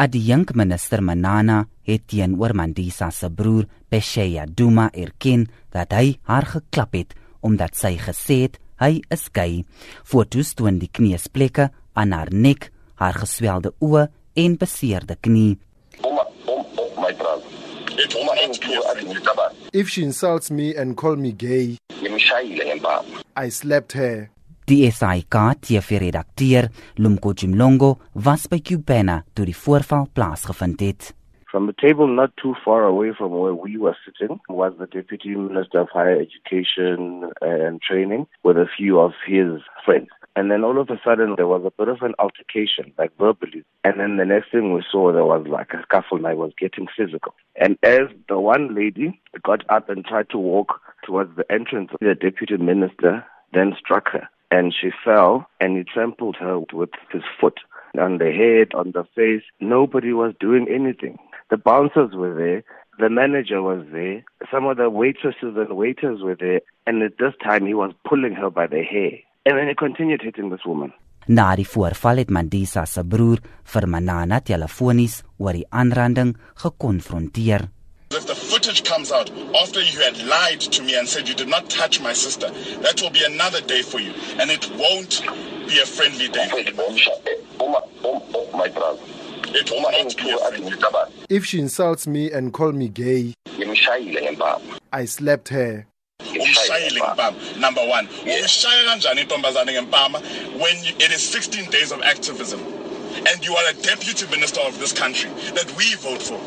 Adjunk minister Manana het teenoor Mandisa se broer Pesheya Duma erken dat hy haar geklap het omdat sy gesê het hy is gay. Fotos toon die kniesplekke aan haar nek, haar geswelde oë en beseerde knie. If she insults me and call me gay, I slapped her. Die SAIK TV-redakteur Lumko Jimlongo was by Kubena toe die voorval plaasgevind het. From the table not too far away from where we were sitting was the Deputy Minister of Higher Education and Training with a few of his friends. And then all of a sudden there was a bit of an altercation, like verbally. And then the next thing we saw there was like a scuffle and I was getting physical. And as the one lady got up and tried to walk towards the entrance, the deputy minister then struck her and she fell and he trampled her with his foot on the head, on the face. Nobody was doing anything. The bouncers were there. The manager was there. Some of the waitresses and waiters were there. And at this time, he was pulling her by the hair. And then he continued hitting this woman. Na die voorval het Mandisa se broer vir Manana telefonies oor die aanranding gekonfronteer. Footage comes out after you had lied to me and said you did not touch my sister, that will be another day for you. And it won't be a friendly day. It will not be a friendly day. If she insults me and call me gay, I slapped her. ngempama number 1 umshaya kanjani intombazane ngempama when you, it is 16 days of activism and you are a deputy minister of this country that we vote for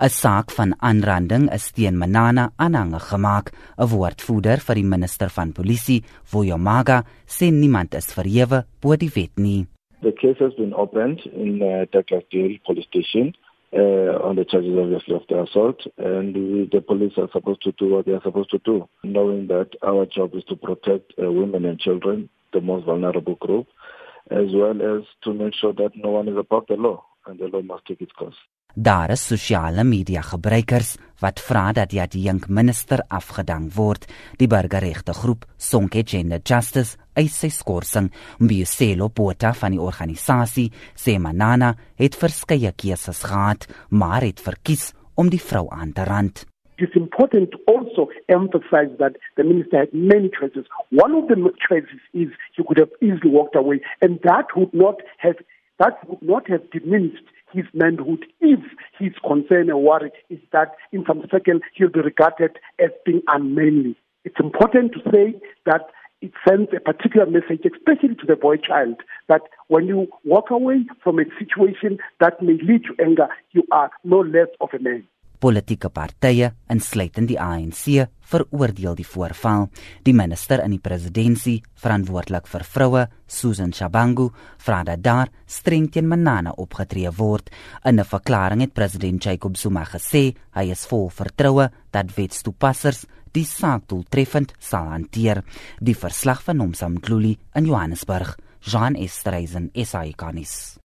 'n saak van aanranding is teen Manana aanhange gemaak. 'n Woordvoerder vir die minister van polisie, Voyomaga, sê niemand is verhewe bo die wet nie. The case has been opened in uh, Douglasdale police station uh, on the charges obviously of the assault and we, the police are supposed to do what they are supposed to do knowing that our job is to protect uh, women and children the most vulnerable group as well as to make sure that no one is above the law and the law must take its course Daar is sosiale media gebruikers wat vra dat die adjunk minister afgedank word. Die burgerregte groep Sonke Gender Justice eis sy skorsing. Mbiuselo Botha van die organisasie sê Manana het verskeie keuses gehad, maar het verkies om die vrou aan te rand. It's important to also emphasize that the minister had many choices. One of the choices is he could have easily walked away, and that would not have that would not have diminished his manhood if his concern or worry is that in some circle he'll be regarded as being unmanly. It's important to say that it sends a particular message, especially to the boy child, that when you walk away from a situation that may lead to anger, you are no less of a man. Politieke partye, insluitend die ANC, veroordeel die voorval. Die minister in die presidentskap, verantwoordelik vir vroue, Susan Shabangu, vra dat daar streng teen Manana opgetree word. In 'n verklaring het president Jacob Zuma gesê hy is vol vertroue dat wetstoepassers die saak doeltreffend sal hanteer. Die verslag van Nomsam Kluli in Johannesburg, Jean Estreisen, SAICanis.